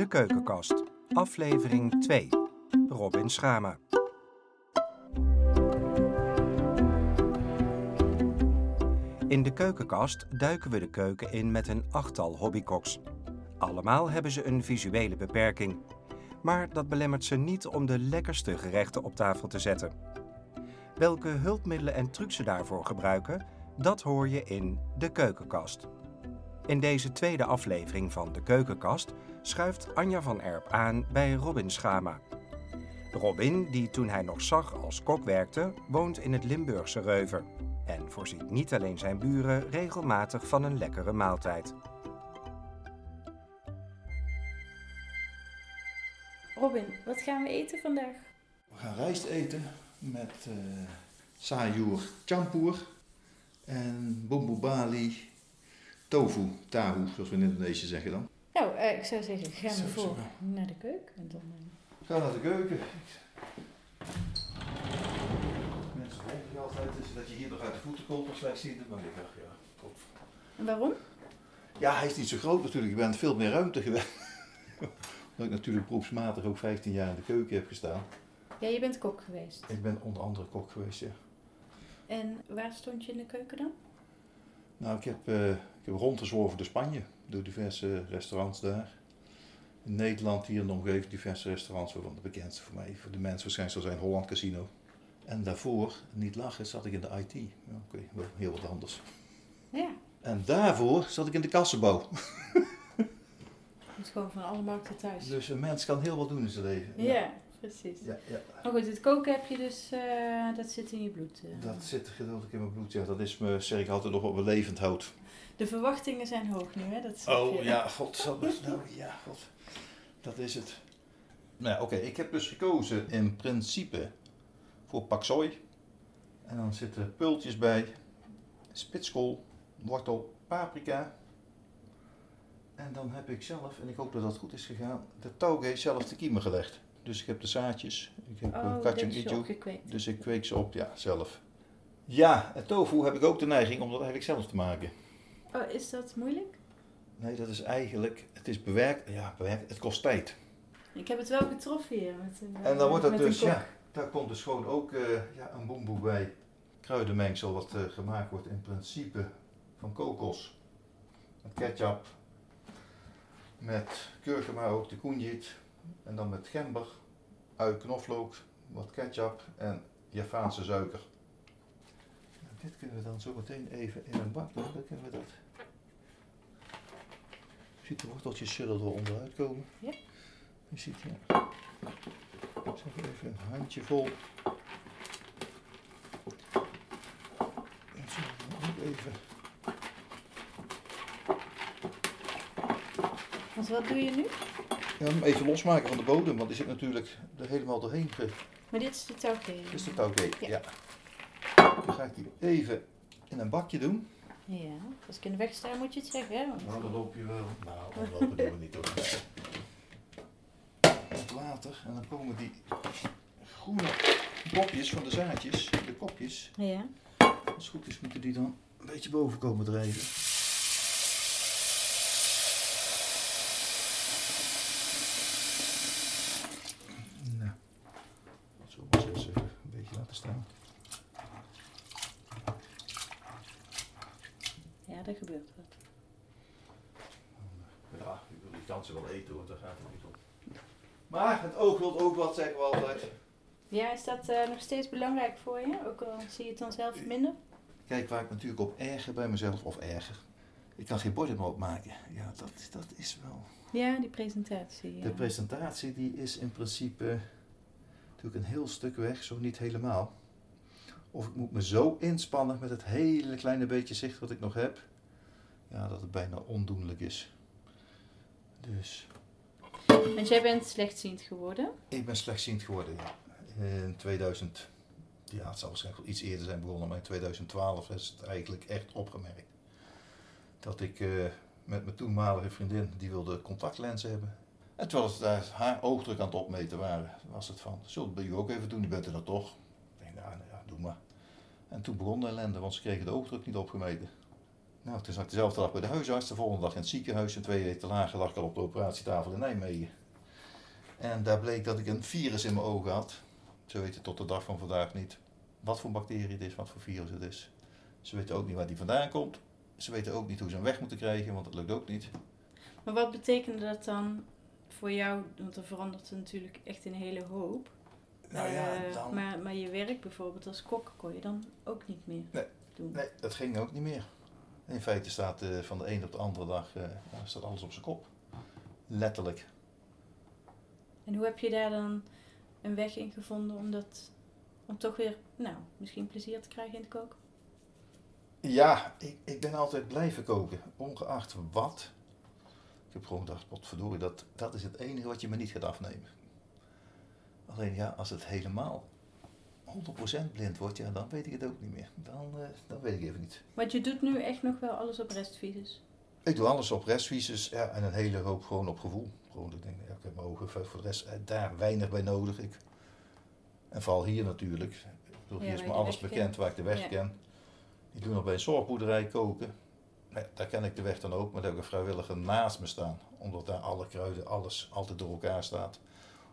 De Keukenkast, aflevering 2. Robin Schama. In de keukenkast duiken we de keuken in met een achttal hobbykoks. Allemaal hebben ze een visuele beperking. Maar dat belemmert ze niet om de lekkerste gerechten op tafel te zetten. Welke hulpmiddelen en trucs ze daarvoor gebruiken, dat hoor je in de keukenkast. In deze tweede aflevering van de keukenkast schuift Anja van Erp aan bij Robin Schama. Robin, die toen hij nog zag als kok werkte, woont in het Limburgse Reuver en voorziet niet alleen zijn buren regelmatig van een lekkere maaltijd. Robin, wat gaan we eten vandaag? We gaan rijst eten met eh sayur campur en bumbu bali tofu, tahu, zoals we in Indonesië zeggen dan. Nou, eh, ik zou zeggen, gaan Zo, we voor naar de keuken. En dan, eh, Ga naar de keuken. Mensen denken altijd dus dat je hier nog uit de voeten komt of slecht ziet, maar ik dacht, ja, top. En waarom? Ja, hij is niet zo groot natuurlijk. Ik ben veel meer ruimte gewend. Omdat ik natuurlijk beroepsmatig ook 15 jaar in de keuken heb gestaan. Ja, je bent kok geweest. Ik ben onder andere kok geweest, ja. En waar stond je in de keuken dan? Nou, ik heb, eh, ik heb rondgezworven door Spanje, door diverse restaurants daar. In Nederland, hier in de omgeving, diverse restaurants, waarvan de bekendste voor mij, voor de mensen waarschijnlijk zal zijn Holland Casino. En daarvoor, niet lachen, zat ik in de IT. Ja, Oké, wel heel wat anders. Ja, En daarvoor zat ik in de kassenbouw. het is gewoon van alle markten thuis. Dus een mens kan heel wat doen in zijn leven. Ja, precies. ja, ja. Maar goed, het koken heb je dus, eh, dat zit in je bloed. eh. Dat zit gedeeltelijk in mijn bloed. Ja, dat is me, zeg ik altijd nog wat me levend houdt. De verwachtingen zijn hoog nu, hè? Dat Oh je. ja, god, nou ja, god. Dat is het. Nou ja, oké, ik heb dus gekozen in principe voor paksoi. En dan zitten pultjes bij, spitskool, wortel, paprika. En dan heb ik zelf, en ik hoop dat dat goed is gegaan, de tauge zelf te kiemen gelegd. Dus ik heb de zaadjes, ik heb Oh, een dat kachang is je ijo, opgekweekt. dus ik kweek ze op, ja, zelf. Ja, en tofu heb ik ook de neiging om dat eigenlijk zelf te maken. Oh, is dat moeilijk? Nee, dat is eigenlijk, het is bewerkt, ja, bewerkt, het kost tijd. Ik heb het wel getroffen hier. Met een, En dan wordt een dus, ja, daar komt dus gewoon ook eh, ja, een boemboe bij. Kruidenmengsel wat eh, gemaakt wordt in principe van kokos. Met ketchup. Met kurkuma ook, de koenjit. En dan met gember, ui, knoflook, wat ketchup en Javaanse suiker. Dit kunnen we dan zo meteen even in een bak doen. Dan kunnen we dat. Je ziet de worteltjes zullen er onderuit komen. Ja. Je ziet ja. Ik zeg even een handje vol. En zo ook even. Wat doe je nu? Ja, hem even losmaken van de bodem, want die zit natuurlijk er helemaal doorheen. ge- Maar dit is de touwkee. Dit is de touwkee. Ja. Ja. Dan ga ik die even in een bakje doen. Ja, als ik in de weg sta moet je het zeggen, hè? want- Nou, dan loop je wel. Nou, dan lopen doen we niet hoor. Wat water en dan komen die groene bokjes van de zaadjes, de kopjes. Ja. Als het goed is moeten die dan een beetje boven komen drijven. Nou, zo was het even een beetje laten staan. Ja, er gebeurt wat. Ja, ik wil die kansen wel eten hoor, daar gaat het niet om. Maar het oog wil ook wat, zeggen we altijd. Ja, is dat eh, nog steeds belangrijk voor je? Ook al zie je het dan zelf minder? Kijk, waar ik natuurlijk op erger bij mezelf, of erger. Ik kan geen borden meer opmaken. Ja, dat, dat is wel... Ja, die presentatie. Ja. De presentatie die is in principe natuurlijk een heel stuk weg, zo niet helemaal. Of ik moet me zo inspannen met het hele kleine beetje zicht wat ik nog heb, ja, dat het bijna ondoenlijk is. Dus Want jij bent slechtziend geworden. ik ben slechtziend geworden. Ja. In 2000, ja, het zal waarschijnlijk wel iets eerder zijn begonnen, maar in 2012 is het eigenlijk echt opgemerkt. Dat ik eh, met mijn toenmalige vriendin, die wilde contactlenzen hebben. En terwijl het daar haar oogdruk aan het opmeten waren, was het van, zullen we u ook even doen, u bent er dan toch? Ik denk, nou, nou ja, doe maar. En toen begon de ellende, want ze kregen de oogdruk niet opgemeten. Nou, toen zat ik dezelfde dag bij de huisarts, de volgende dag in het ziekenhuis. En twee weken later lag ik al op de operatietafel in Nijmegen. En daar bleek dat ik een virus in mijn ogen had. Ze weten tot de dag van vandaag niet wat voor bacterie het is, wat voor virus het is. Ze weten ook niet waar die vandaan komt. Ze weten ook niet hoe ze hem weg moeten krijgen, want dat lukt ook niet. Maar wat betekende dat dan voor jou? Want er verandert er natuurlijk echt een hele hoop. Nou ja, Eh, dan... maar, maar je werk bijvoorbeeld als kok kon je dan ook niet meer Nee. doen. Nee, dat ging ook niet meer. In feite staat eh, van de een op de andere dag eh, staat alles op zijn kop. Letterlijk. En hoe heb je daar dan een weg in gevonden om dat, om toch weer, nou, misschien plezier te krijgen in het koken? Ja, ik, ik ben altijd blijven koken, ongeacht wat. Ik heb gewoon gedacht, potverdorie, dat, dat is het enige wat je me niet gaat afnemen. Alleen ja, als het helemaal 100% blind wordt, ja, dan weet ik het ook niet meer. Dan, eh, dan weet ik even niet. Want je doet nu echt nog wel alles op restvisus. Ik doe alles op restvisus ja, en een hele hoop gewoon op gevoel. Gewoon, ik denk, ja, ik heb mijn ogen voor de rest eh, daar weinig bij nodig. Ik, en vooral hier natuurlijk. Bedoel, Ja, hier is me alles bekend kent. waar ik de weg Ja. ken. Ik doe nog bij een zorgboerderij koken. Ja, daar ken ik de weg dan ook, maar daar heb ik een vrijwilliger naast me staan. Omdat daar alle kruiden, alles altijd door elkaar staat.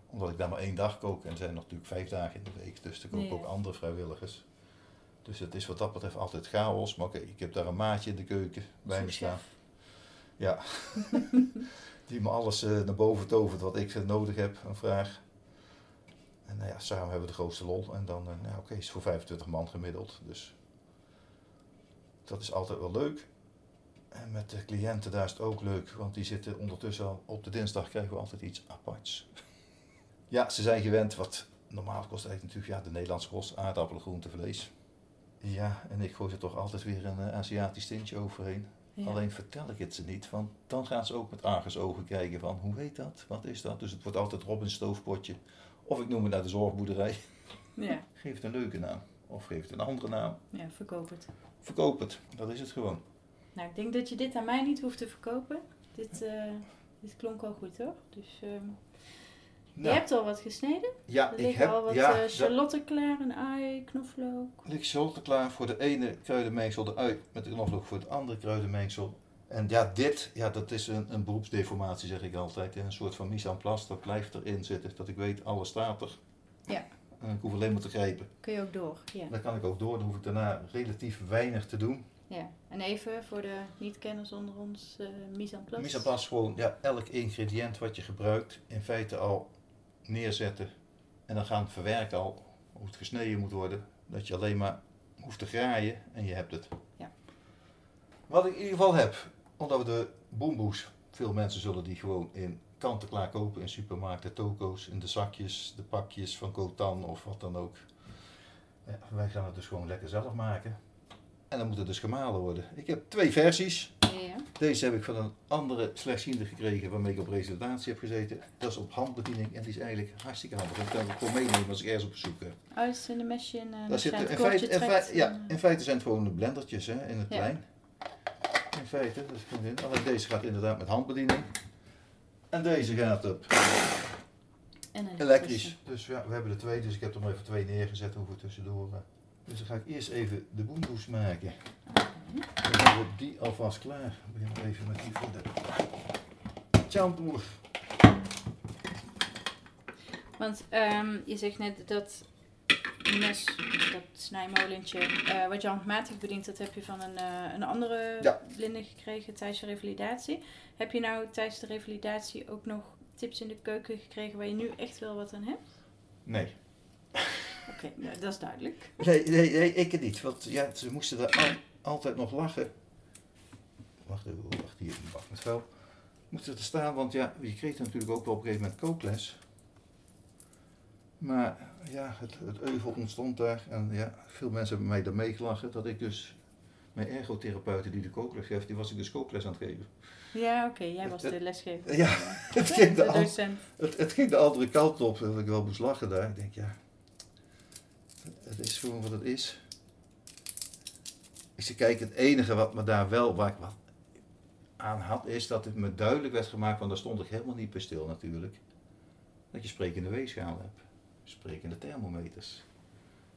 Omdat ik daar maar één dag kook en er zijn nog natuurlijk vijf dagen in de week. Dus er koken Ja. ook andere vrijwilligers. Dus het is wat dat betreft altijd chaos. Maar oké, ik heb daar een maatje in de keuken bij me staan. Ja. die me alles eh, naar boven tovert wat ik nodig heb, een vraag. En nou ja, samen hebben we de grootste lol. En dan, eh, nou oké, is voor 25 man gemiddeld. Dus dat is altijd wel leuk. En met de cliënten daar is het ook leuk, want die zitten ondertussen al op de dinsdag krijgen we altijd iets aparts. Ja, ze zijn gewend wat normaal kost eigenlijk natuurlijk ja, de Nederlandse kost, aardappelen, groente, vlees. Ja, en ik gooi er toch altijd weer een eh, Aziatisch tintje overheen. Ja. Alleen vertel ik het ze niet, want dan gaan ze ook met argusogen kijken van hoe weet dat, wat is dat. Dus het wordt altijd Robin stoofpotje. Of ik noem het naar de zorgboerderij. Ja, Geef het een leuke naam. Of geef het een andere naam. ja, verkoop het. Verkoop het. Dat is het gewoon. Nou, ik denk dat je dit aan mij niet hoeft te verkopen. Dit, eh, dit klonk al goed, hoor. Dus je hebt al wat gesneden. ja, Er ik heb al wat ja, eh, dat charlotte klaar, een ui, knoflook. ligt zolte klaar voor de ene kruidenmengsel, de ui met de knoflook voor het andere kruidenmengsel. En ja, dit, ja, dat is een, een beroepsdeformatie zeg ik altijd. Een soort van mise en place, dat blijft erin zitten. Dat ik weet, alles staat er. Ja. En ik hoef alleen maar te grijpen. Kun je ook door, ja. Dan kan ik ook door, dan hoef ik daarna relatief weinig te doen. ja. En even voor de niet-kenners onder ons, eh mise en place. Mise en place gewoon ja, elk ingrediënt wat je gebruikt in feite al neerzetten en dan gaan verwerken al hoe het gesneden moet worden. Dat je alleen maar hoeft te graaien en je hebt het. Ja. Wat ik in ieder geval heb, omdat we de boemboes, veel mensen zullen die gewoon in kanten klaar kopen in supermarkten, toko's, in de zakjes, de pakjes van Kotan of wat dan ook. Ja, wij gaan het dus gewoon lekker zelf maken. En dan moet het dus gemalen worden. Ik heb twee versies. Deze heb ik van een andere slechtziende gekregen waarmee ik op presentatie heb gezeten. Dat is op handbediening en die is eigenlijk hartstikke handig. En dat kan ik gewoon meenemen als ik ergens op bezoek ben. Oh, het is in de mesje uh, Daar je zitten, aan in, feite, in, feite, ja, dan, in feite zijn het gewoon de blendertjes hè, in het Ja. klein. In feite, dat is gewoon in. Alleen deze gaat inderdaad met handbediening. En deze gaat op eh, en een elektrisch. Dus ja, we hebben er twee, dus ik heb er maar even twee neergezet over tussendoor. eh. Dus dan ga ik eerst even de boemboes maken. Dan wordt die alvast klaar. Begin maar even met die de champoer. Want ehm, je zegt net dat mes, dat snijmolentje, eh, wat je handmatig bedient, dat heb je van een, eh, een andere Ja. blinde gekregen tijdens je revalidatie. Heb je nou tijdens de revalidatie ook nog tips in de keuken gekregen waar je nu echt wel wat aan hebt? Nee. Oké, nou, dat is duidelijk. Nee, nee, nee, ik niet. Want ja, ze moesten er altijd nog lachen. Wacht even, wacht hier, een bak met vuil. Moesten er staan, want ja, je kreeg natuurlijk ook wel op een gegeven moment kookles. Maar ja, het, het euvel ontstond daar. En ja, veel mensen hebben mij daarmee gelachen. Dat ik dus, mijn ergotherapeuten die de kookles geeft, die was ik dus kookles aan het geven. Ja, oké, jij was Het- de lesgever. Ja, het ging de, het, het ging de andere kant op. Dat ik wel moest lachen daar. Ik denk, ja, het is gewoon wat het is. Zei, kijk, het enige wat me daar wel waar ik wat aan had, is dat het me duidelijk werd gemaakt, want daar stond ik helemaal niet bij stil natuurlijk, dat je sprekende weegschaal hebt. Sprekende thermometers.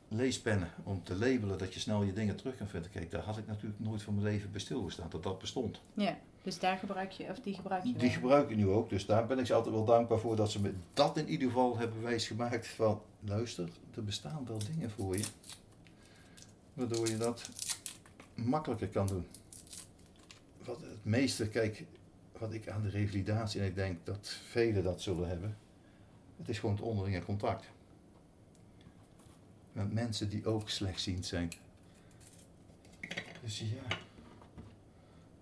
leespennen om te labelen dat je snel je dingen terug kan vinden. Kijk, daar had ik natuurlijk nooit van mijn leven bij stilgestaan dat dat bestond. Ja, dus daar gebruik je, of die gebruik je Die wel. gebruik ik nu ook, dus daar ben ik ze altijd wel dankbaar voor dat ze me dat in ieder geval hebben wijsgemaakt van luister, er bestaan wel dingen voor je, waardoor je dat makkelijker kan doen. Wat het meeste, kijk, wat ik aan de revalidatie, en ik denk dat velen dat zullen hebben, het is gewoon het onderlinge contact. Met mensen die ook slechtziend zijn. Dus ja.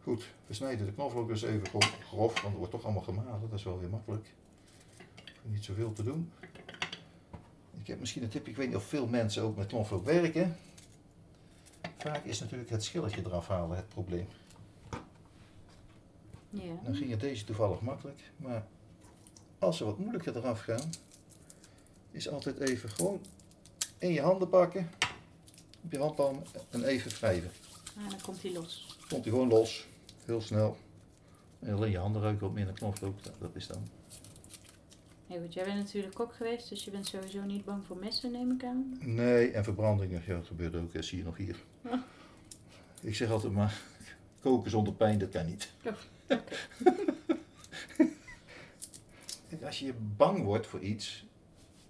Goed, we snijden de knoflook dus even grof, want het wordt toch allemaal gemalen. Dat is wel weer makkelijk. Niet zoveel te doen. Ik heb misschien een tip, ik weet niet of veel mensen ook met knoflook werken. Vaak is natuurlijk het schilletje eraf halen het probleem. Ja. Dan ging het deze toevallig makkelijk, maar als ze wat moeilijker eraf gaan, is altijd even gewoon in je handen pakken, op je handpalm en even wrijven. Ah, dan komt hij los. Komt hij gewoon los, heel snel. En alleen je handen ruiken wat minder knoflook, dat- dat is dan. Hey, want jij bent natuurlijk kok geweest, dus je bent sowieso niet bang voor messen, neem ik aan. Nee, en verbrandingen, ja, dat gebeurt ook, dat zie je nog hier. Ik zeg altijd maar, koken zonder pijn, dat kan niet. Oh, als je bang wordt voor iets,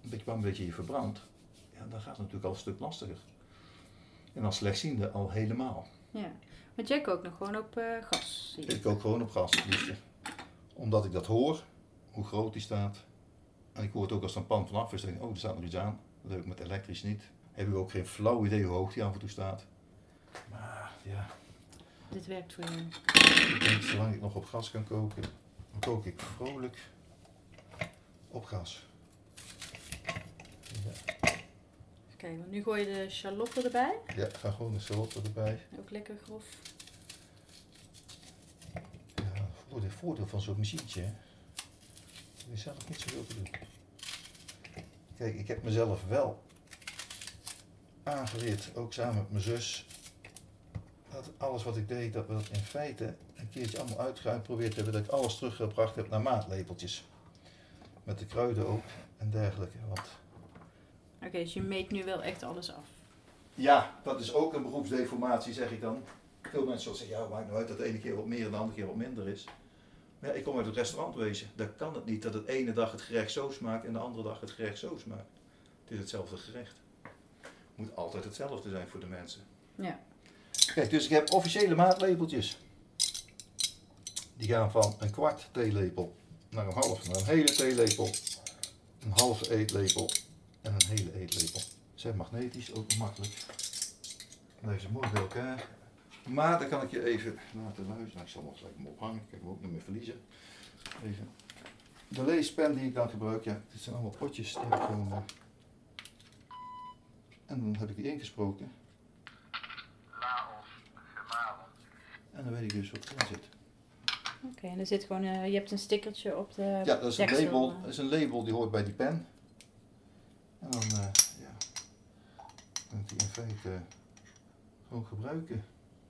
een beetje bang dat je je verbrandt, ja, dan gaat het natuurlijk al een stuk lastiger. En als slechtziende al helemaal. Ja. Want jij kookt nog gewoon op eh, gas. Ik kook gewoon op gas, het liefste. Omdat ik dat hoor, hoe groot die staat. En ik hoor het ook als er een pan vanaf is, denk ik, oh, er staat nog iets aan. Dat heb ik met elektrisch niet. Heb ik ook geen flauw idee hoe hoog die af en toe staat. Maar ja, Dit werkt voor jou. ik denk, zolang ik nog op gas kan koken, dan kook ik vrolijk op gas. Ja, Kijk, want nu gooi je de shalotten erbij. ja ik ga gewoon een shalotten erbij. Ook lekker grof. Ja, voor het voordeel van zo'n machientje, hè. er is zelf niet zoveel te doen. Kijk, ik heb mezelf wel aangeleerd, ook samen met mijn zus, dat alles wat ik deed, dat we dat in feite een keertje allemaal uitgeprobeerd hebben, dat ik alles teruggebracht heb naar maatlepeltjes. Met de kruiden ook en dergelijke. Want Oké, dus je meet nu wel echt alles af. ja, dat is ook een beroepsdeformatie, zeg ik dan. Veel mensen zullen zeggen, ja, maakt nou uit dat de ene keer wat meer en de andere keer wat minder is. Maar ja, ik kom uit het restaurantwezen. Daar kan het niet dat het ene dag het gerecht zo smaakt en de andere dag het gerecht zo smaakt. Het is hetzelfde gerecht. Het moet altijd hetzelfde zijn voor de mensen. Ja. Kijk, dus ik heb officiële maatlepeltjes. Die gaan van een kwart theelepel naar een half, naar een hele theelepel, een halve eetlepel en een hele eetlepel. Zijn magnetisch, ook makkelijk. Leg ze mooi bij elkaar. Maar dan kan ik je even laten luisteren. Ik zal nog gelijk ophangen, ik kan hem ook niet meer verliezen. Even. De leespen die ik dan gebruik, ja, dit zijn allemaal potjes. Die heb ik En dan heb ik die ingesproken. Laos gemalen. En dan weet ik dus wat erin zit. Oké, en er zit gewoon, eh, je hebt een stickertje op de Ja, dat is een label, eh. dat is een label die hoort bij die pen. En dan, eh, ja, kan ik die in feite gewoon gebruiken.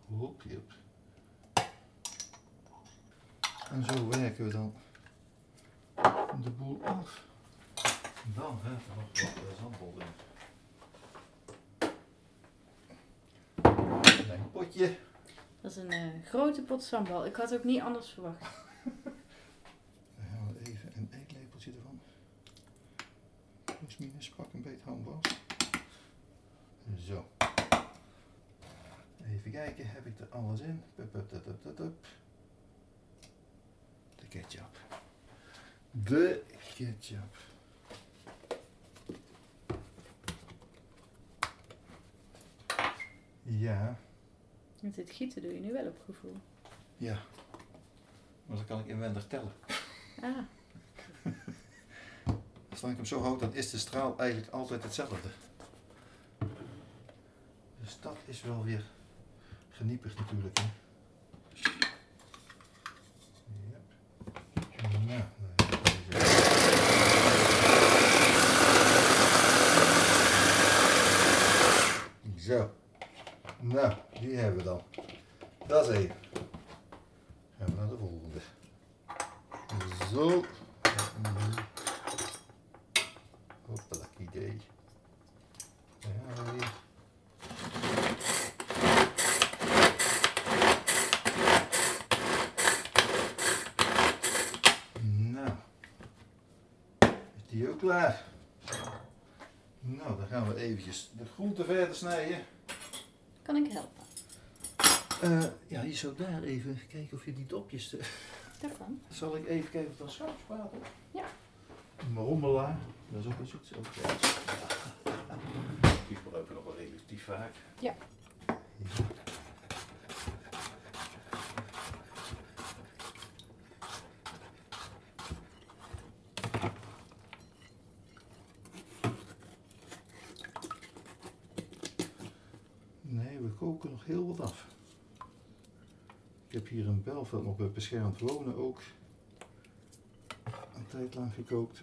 Hop, hop. En zo werken we dan de boel af. Dan hè, nog wat zandbol in. Een klein potje. Dat is een eh, grote pot sambal. Ik had ook niet anders verwacht. We even een eetlepeltje ervan. Plus minus, pak een beetje hand vast. Zo. Even kijken, heb ik er alles in? Pup. De ketchup. De ketchup. Ja, Met dit gieten doe je nu wel op gevoel. ja. Maar dan kan ik inwendig tellen. Ah, Als ik hem zo houd, dan is de straal eigenlijk altijd hetzelfde. Dus dat is wel weer geniepig natuurlijk. Hè? Yep. Nou, dan heb ik deze. Zo. Nou, die hebben we dan. Dat is één. Gaan we naar de volgende. Zo. Hoppelijk idee. Ja. gaan we weer. Nou, is die ook klaar? Nou, dan gaan we eventjes de groenten verder snijden. Kan ik helpen? Eh, ja, je zou daar even kijken of je die dopjes... eh, Daarvan. Zal ik even kijken of dat schuif spaat op? Ja. Een rommelaar, dat is ook wel zoiets. Ook ja. Die gebruiken we nog wel relatief vaak. Ja. Ja. Nee, we koken nog heel wat af. Ik heb hier een Belveld nog bij beschermd wonen ook een tijd lang gekookt.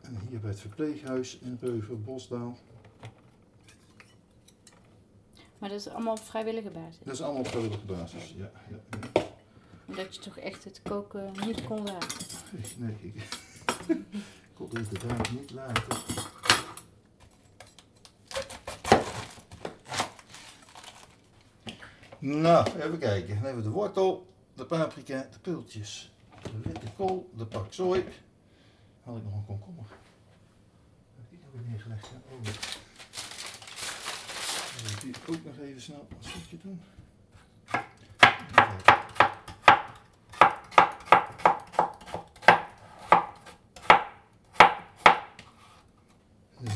En hier bij het verpleeghuis in Reuver, Bosdaal. Maar dat is allemaal op vrijwillige basis. Dat is allemaal op vrijwillige basis. Ja, ja, ja. Omdat je toch echt het koken niet kon laten. Nee, ik, ik kon het inderdaad niet laten. Nou, even kijken. Dan hebben we de wortel, de paprika, de pultjes, de witte kool, de pak zooi. Had ik nog een komkommer? Heb ik die nog weer neergelegd? Oh, die ook nog even snel een stukje doen.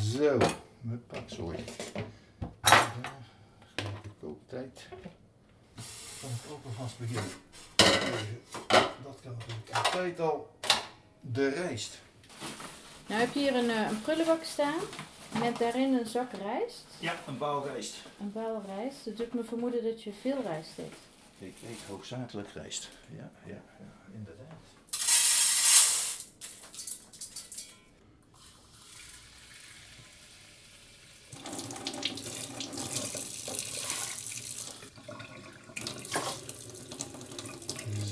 Zo, pakzooi. Daar, gelijk de kooktijd. Kan ik ook alvast beginnen. Dat kan natuurlijk altijd al. De rijst. Nou heb je hier een, eh, een prullenbak staan. Met daarin een zak rijst. Ja, een bouwrijst. Een bal rijst. Dat doet me vermoeden dat je veel rijst eet. Ik eet hoofdzakelijk rijst. Ja, ja, ja, inderdaad.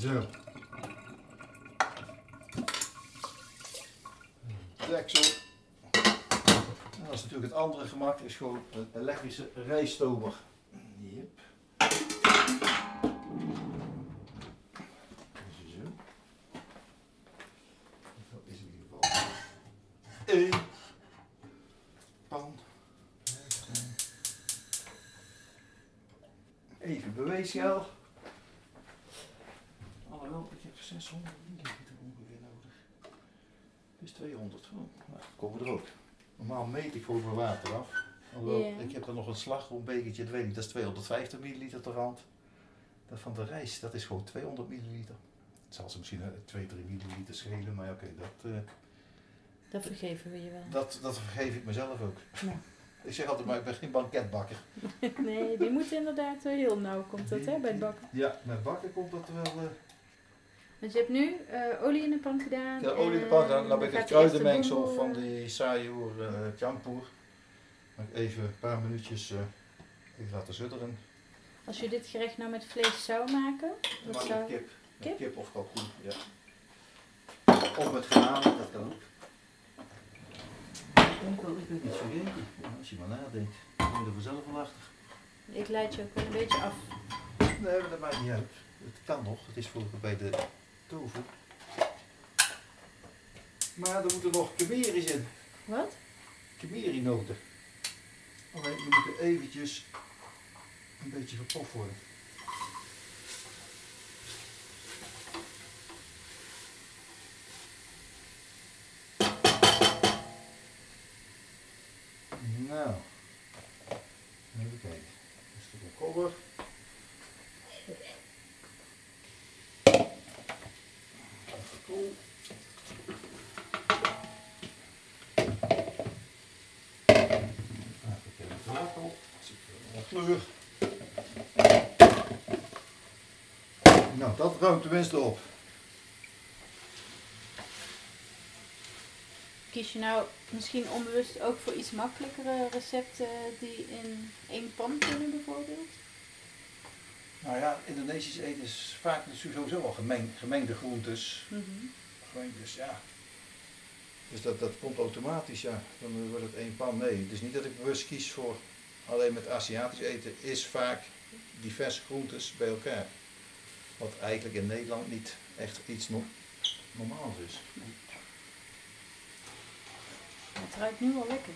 Zo. Deksel. Dat is natuurlijk het andere gemak, is gewoon een elektrische rijststomer. Yep. Dat is in ieder geval één pan. Even beweegschaal. Alhoewel, ik heb 600 milliliter ongeveer nodig. Dus 200. Oh, nou, komen we er ook. Normaal meet ik gewoon mijn water af. Ik heb er nog een slagroombekertje, dat weet ik, dat is 250 milliliter ter hand. Dat van de rijst, dat is gewoon 200 milliliter. Het zal ze misschien 2, 3 milliliter schelen, maar oké, dat, eh, Dat vergeven we je wel. dat, dat vergeef ik mezelf ook. Ja. Ik zeg altijd maar, ik ben geen banketbakker. Nee, die moet inderdaad wel heel nauw, komt dat hè, bij het bakken. Ja, met bakken komt dat wel... eh Want je hebt nu eh, olie in de pan gedaan. Ja, olie in de pan, dan, dan heb ik het kruidenmengsel van eh, die saaioer uh, champoer. Dan Even een paar minuutjes eh, even laten sudderen. Als je dit gerecht nou met vlees zou maken, zou... met kip. Met Kip? kip of kalkoen, ja. Of met graan, dat kan ook. Ik denk wel, ik ben iets vergeten. Ja, als je maar nadenkt, dan kom je er vanzelf wel achter. Ik leid je ook wel een beetje af. Nee, maar dat maakt niet uit. Het kan nog, het is voor bij de tofu. Maar er moeten nog kemeri's in. Wat? Kemerinoten. Alleen die moeten eventjes een beetje verpoft worden. Nou, even kijken. Een stukje kolder. Even kool. Even kijken, wortel. Zit er nog kleur. Nou, dat ruimt tenminste op. Kies je nou misschien onbewust ook voor iets makkelijkere recepten die in één pan kunnen bijvoorbeeld? Nou ja, Indonesisch eten is vaak sowieso wel gemeng, gemengde groentes. Mhm. Gewoon dus ja. Dus dat, dat komt automatisch, ja. Dan wordt het één pan. Nee, het is niet dat ik bewust kies voor alleen met Aziatisch eten. Is vaak diverse groentes bij elkaar. Wat eigenlijk in Nederland niet echt iets no normaals is. Het ruikt nu al lekker.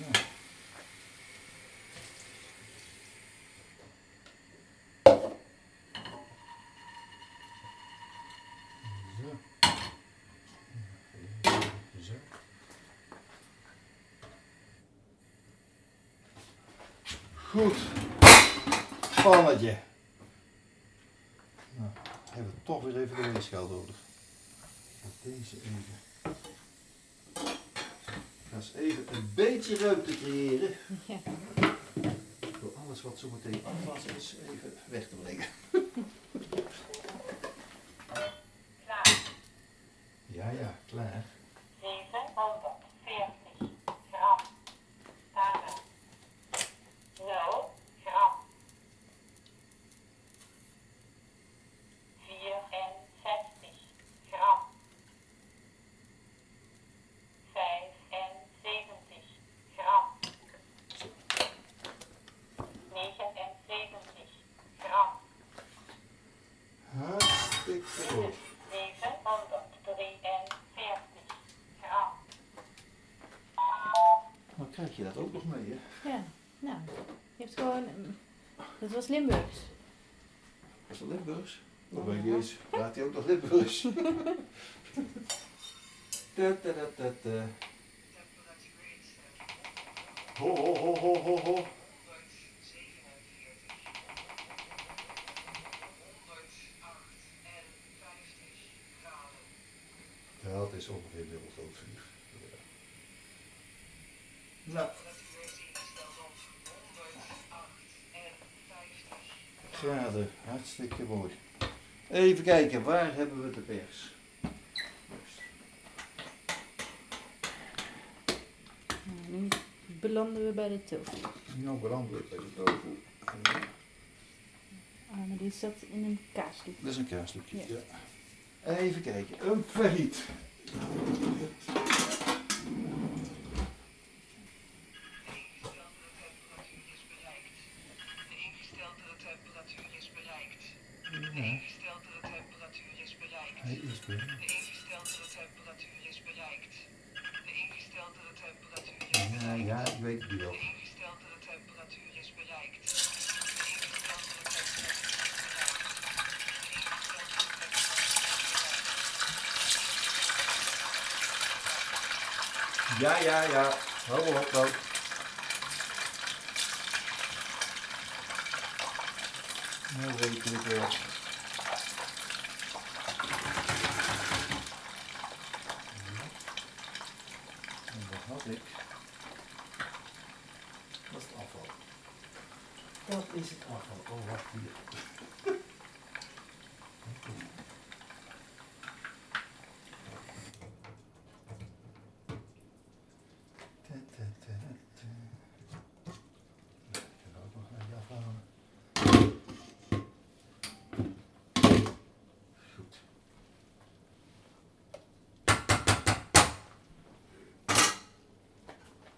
Ja. Zo. Zo. Goed. Pannetje. Nou, hebben we toch weer even de weegschaal nodig. Deze even. Ik ga eens even een beetje ruimte creëren. Ja. Door alles wat zo meteen afwas is, even weg te brengen. Klaar. Ja, ja, klaar. Krijg je dat ook nog mee, hè? Ja, nou, je hebt gewoon... Dat was Limburgs. Was dat Limburgs? Of ben je eens, praat hij ook nog Limburgs? Ta, ta, ta, ta, ta. Ho, ho, ho, ho, ho, ho. Dat is ongeveer dubbel groot vuur. Nou, graden, hartstikke mooi. Even kijken, waar hebben we de pers? Nu belanden we bij de tofu. Nou, brandelijk bij de tofu. Ah, maar die zat in een kaasdoek. Dat is een kaasstukje. Ja. Ja. Even kijken, een failliet. De ingesteldere temperatuur is bereikt. De ingesteldere temperatuur is bereikt. De ingesteldere temperatuur is bereikt. De ingesteldere temperatuur is Ja, bereikt. ja, ik weet het wel. De ingesteldere temperatuur is bereikt. De ingesteldere temperatuur is bereikt. De ingesteldere temperatuur is bereikt. Ja, ja, ja. Hou op, nou. Nou weet ik het wel. En wat had ik? Dat is het afval. Dat is het afval. Oh, wacht hier. Ta, ta, ta, ta. Ik kan ook nog even afhalen. Goed. Ta,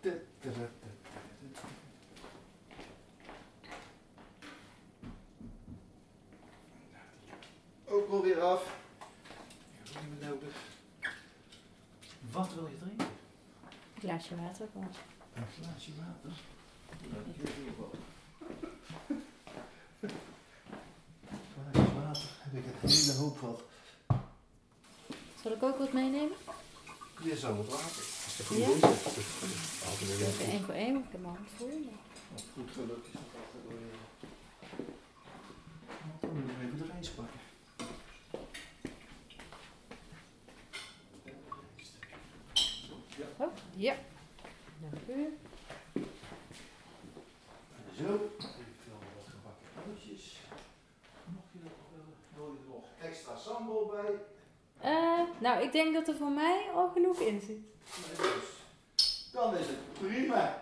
ta, ta, ta, ta. Ook wel weer af. Ik heb ook niet meer nodig. Wat wil je drinken? Glaasje water. gewoon. Een glaasje water. Wel. Glaasje water heb ik een hele hoop wat. Zal ik ook wat meenemen? Je zou het water. Ja? weer Even één één, ik heb mijn hand vol. Goed geluk is dat even de reis pakken. Oh, ja. Dank u. Zo. Even wat gebakken broodjes. Mocht je dat nog willen, wil je er nog extra sambal bij? Eh, nou, ik denk dat er voor mij al genoeg in zit. Dus. Dan is het prima.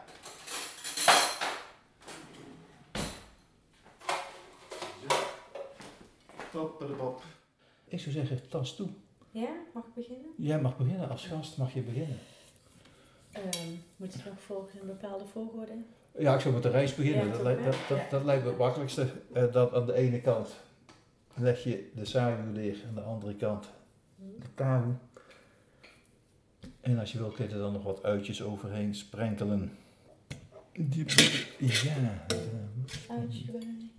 Ik zou zeggen, tas toe. Ja, mag ik beginnen? Jij mag beginnen, als gast mag je beginnen. Ehm moet het nog volgens een bepaalde volgorde? Ja, ik zou met de reis beginnen. Ja, dat, dat, dat, Ja. dat lijkt me het makkelijkste. Dan aan de ene kant leg je de sayu neer, aan de andere kant de. En als je wil kun je er dan nog wat uitjes overheen sprenkelen. Die, ja, eh, Uitje erbij.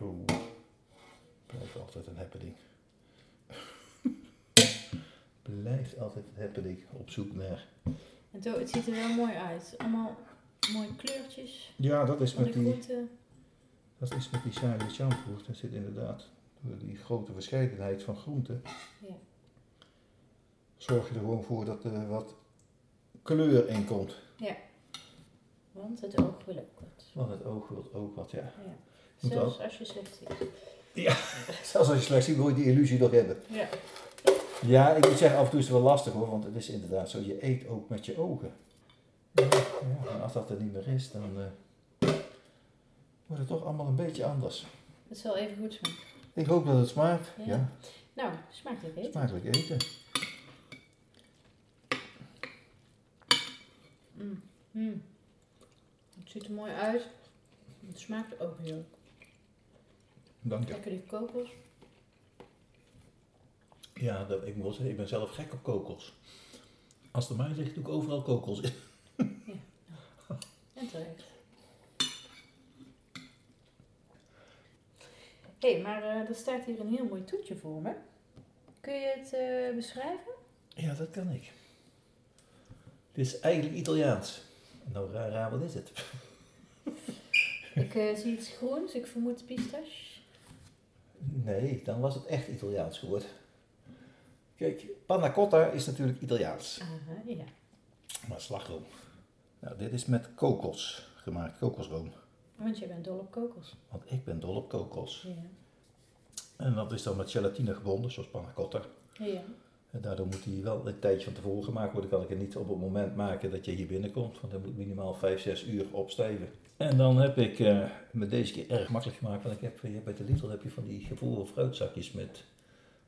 Oeh. Blijft altijd een happening. Blijft altijd een happening op zoek naar. En het ziet er wel mooi uit. Allemaal mooie kleurtjes Ja, dat is met die, groenten. Dat is met die saaie shampoo. Daar zit inderdaad door die grote verscheidenheid van groenten. Ja. Zorg je er gewoon voor dat er wat kleur in komt. Want het oog wil ook wat. Want het oog wil ook wat, ja. Ja. Zelfs als je slecht ziet. Zelfs als je slecht ziet, wil je die illusie nog hebben. Ja. Ja, ik moet zeggen, af en toe is het wel lastig hoor, want het is inderdaad zo, je eet ook met je ogen. Ja, ja, en als dat er niet meer is, dan eh, wordt het toch allemaal een beetje anders. Het zal even goed smaken. Ik hoop dat het smaakt. Ja. Ja, Nou, smakelijk eten. smakelijk eten. Mm. Mm. Het ziet er mooi uit. Het smaakt ook heel Dank je. lekker die kokos. Ja, dat, ik moet wel zeggen, ik ben zelf gek op kokos. Als het aan mij ligt, doe ik overal kokos in. En terecht. Hé, hey, maar eh, er staat hier een heel mooi toetje voor me. Kun je het eh, beschrijven? Ja, dat kan ik. Dit is eigenlijk Italiaans. Nou, raar, raar, wat is het? Ik eh, zie iets groens, ik vermoed pistache. Nee, dan was het echt Italiaans geworden. Kijk, panna cotta is natuurlijk Italiaans. Aha, ja. Maar slagroom. Nou, dit is met kokos gemaakt, kokosroom. Want je bent dol op kokos. Want ik ben dol op kokos. Ja. En dat is dan met gelatine gebonden, zoals panna cotta. Ja. En daardoor moet die wel een tijdje van tevoren gemaakt worden. Kan ik het niet op het moment maken dat je hier binnenkomt. Want dan moet minimaal 5, 6 uur opstijven. En dan heb ik eh me deze keer erg makkelijk gemaakt. Want ik heb hier bij de Lidl heb je van die gevroren fruitzakjes met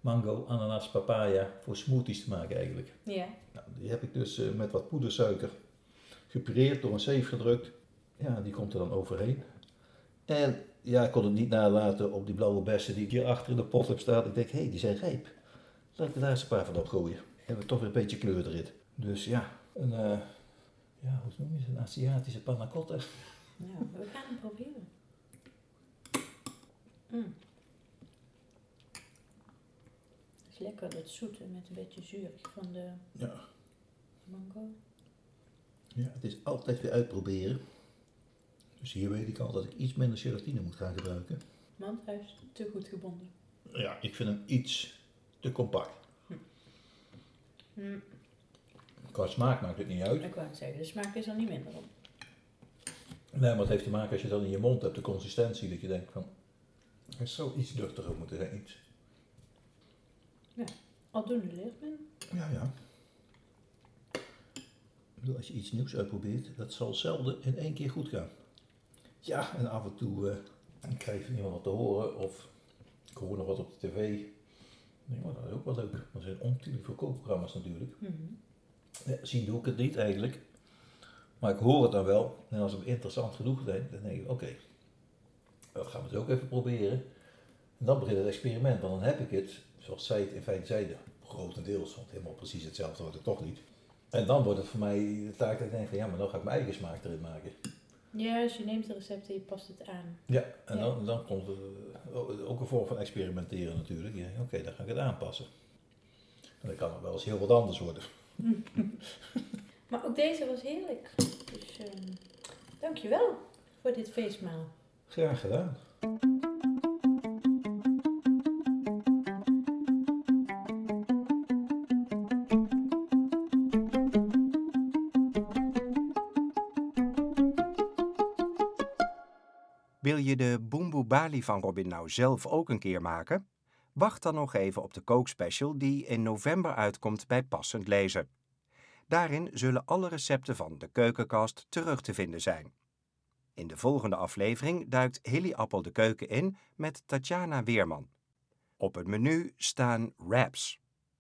mango, ananas, papaya. Voor smoothies te maken eigenlijk. Ja. Nou, die heb ik dus eh, met wat poedersuiker gepureerd, door een zeef gedrukt. Ja, die komt er dan overheen. En ja, ik kon het niet nalaten op die blauwe bessen die ik hier achter in de pot heb staan. Ik denk, hé, hey, die zijn rijp. Laat ik er daar eens een paar van opgooien. Hebben we toch weer een beetje kleur erin. Dus ja, een, eh, ja, hoe noem je het? Een Aziatische panna cotta. Nou, we gaan hem proberen. Mm. Het is lekker dat zoete met een beetje zuurig van de Ja. mango. ja, het is altijd weer uitproberen. Dus hier weet ik al dat ik iets minder gelatine moet gaan gebruiken. Want hij is te goed gebonden. Ja, ik vind hem iets te compact. Mm. Qua smaak maakt het niet uit. Ik wou het zeggen, de smaak is er niet minder op. Nee, maar het heeft te maken als je dan in je mond hebt, de consistentie, dat je denkt van, het zou iets duchtiger moeten zijn, iets. Aldoende leert men. Ja, ja. Ik bedoel, als je iets nieuws uitprobeert, dat zal zelden in één keer goed gaan. Ja, en af en toe dan krijg je iemand wat te horen, of ik hoor nog wat op de tv. Ik denk, oh, dat is ook wel leuk. Er zijn ontiegelijk veel kookprogramma's natuurlijk. Mhm. Ja, zien doe ik het niet eigenlijk. Maar ik hoor het dan wel. En als het interessant genoeg is, dan denk ik, oké, dan gaan we het ook even proberen. En dan begint het experiment, want dan heb ik het, zoals zij het in feite zeiden, grotendeels, want helemaal precies hetzelfde wordt het toch niet. En dan wordt het voor mij de taak dat ik denk van, ja, maar dan ga ik mijn eigen smaak erin maken. Ja, dus je neemt de recepten, je past het aan. Ja, en Ja. Dan, dan komt het eh, ook een vorm van experimenteren natuurlijk. Ja, Oké, dan ga ik het aanpassen. En dan kan het wel eens heel wat anders worden. Maar ook deze was heerlijk. Dus ehm dankjewel voor dit feestmaal. Graag gedaan. Wil je de Boemboe Bali van Robin nou zelf ook een keer maken? Wacht dan nog even op de kookspecial die in november uitkomt bij Passend Lezen. Daarin zullen alle recepten van de keukenkast terug te vinden zijn. In de volgende aflevering duikt Hilly Appel de keuken in met Tatjana Weerman. Op het menu staan wraps.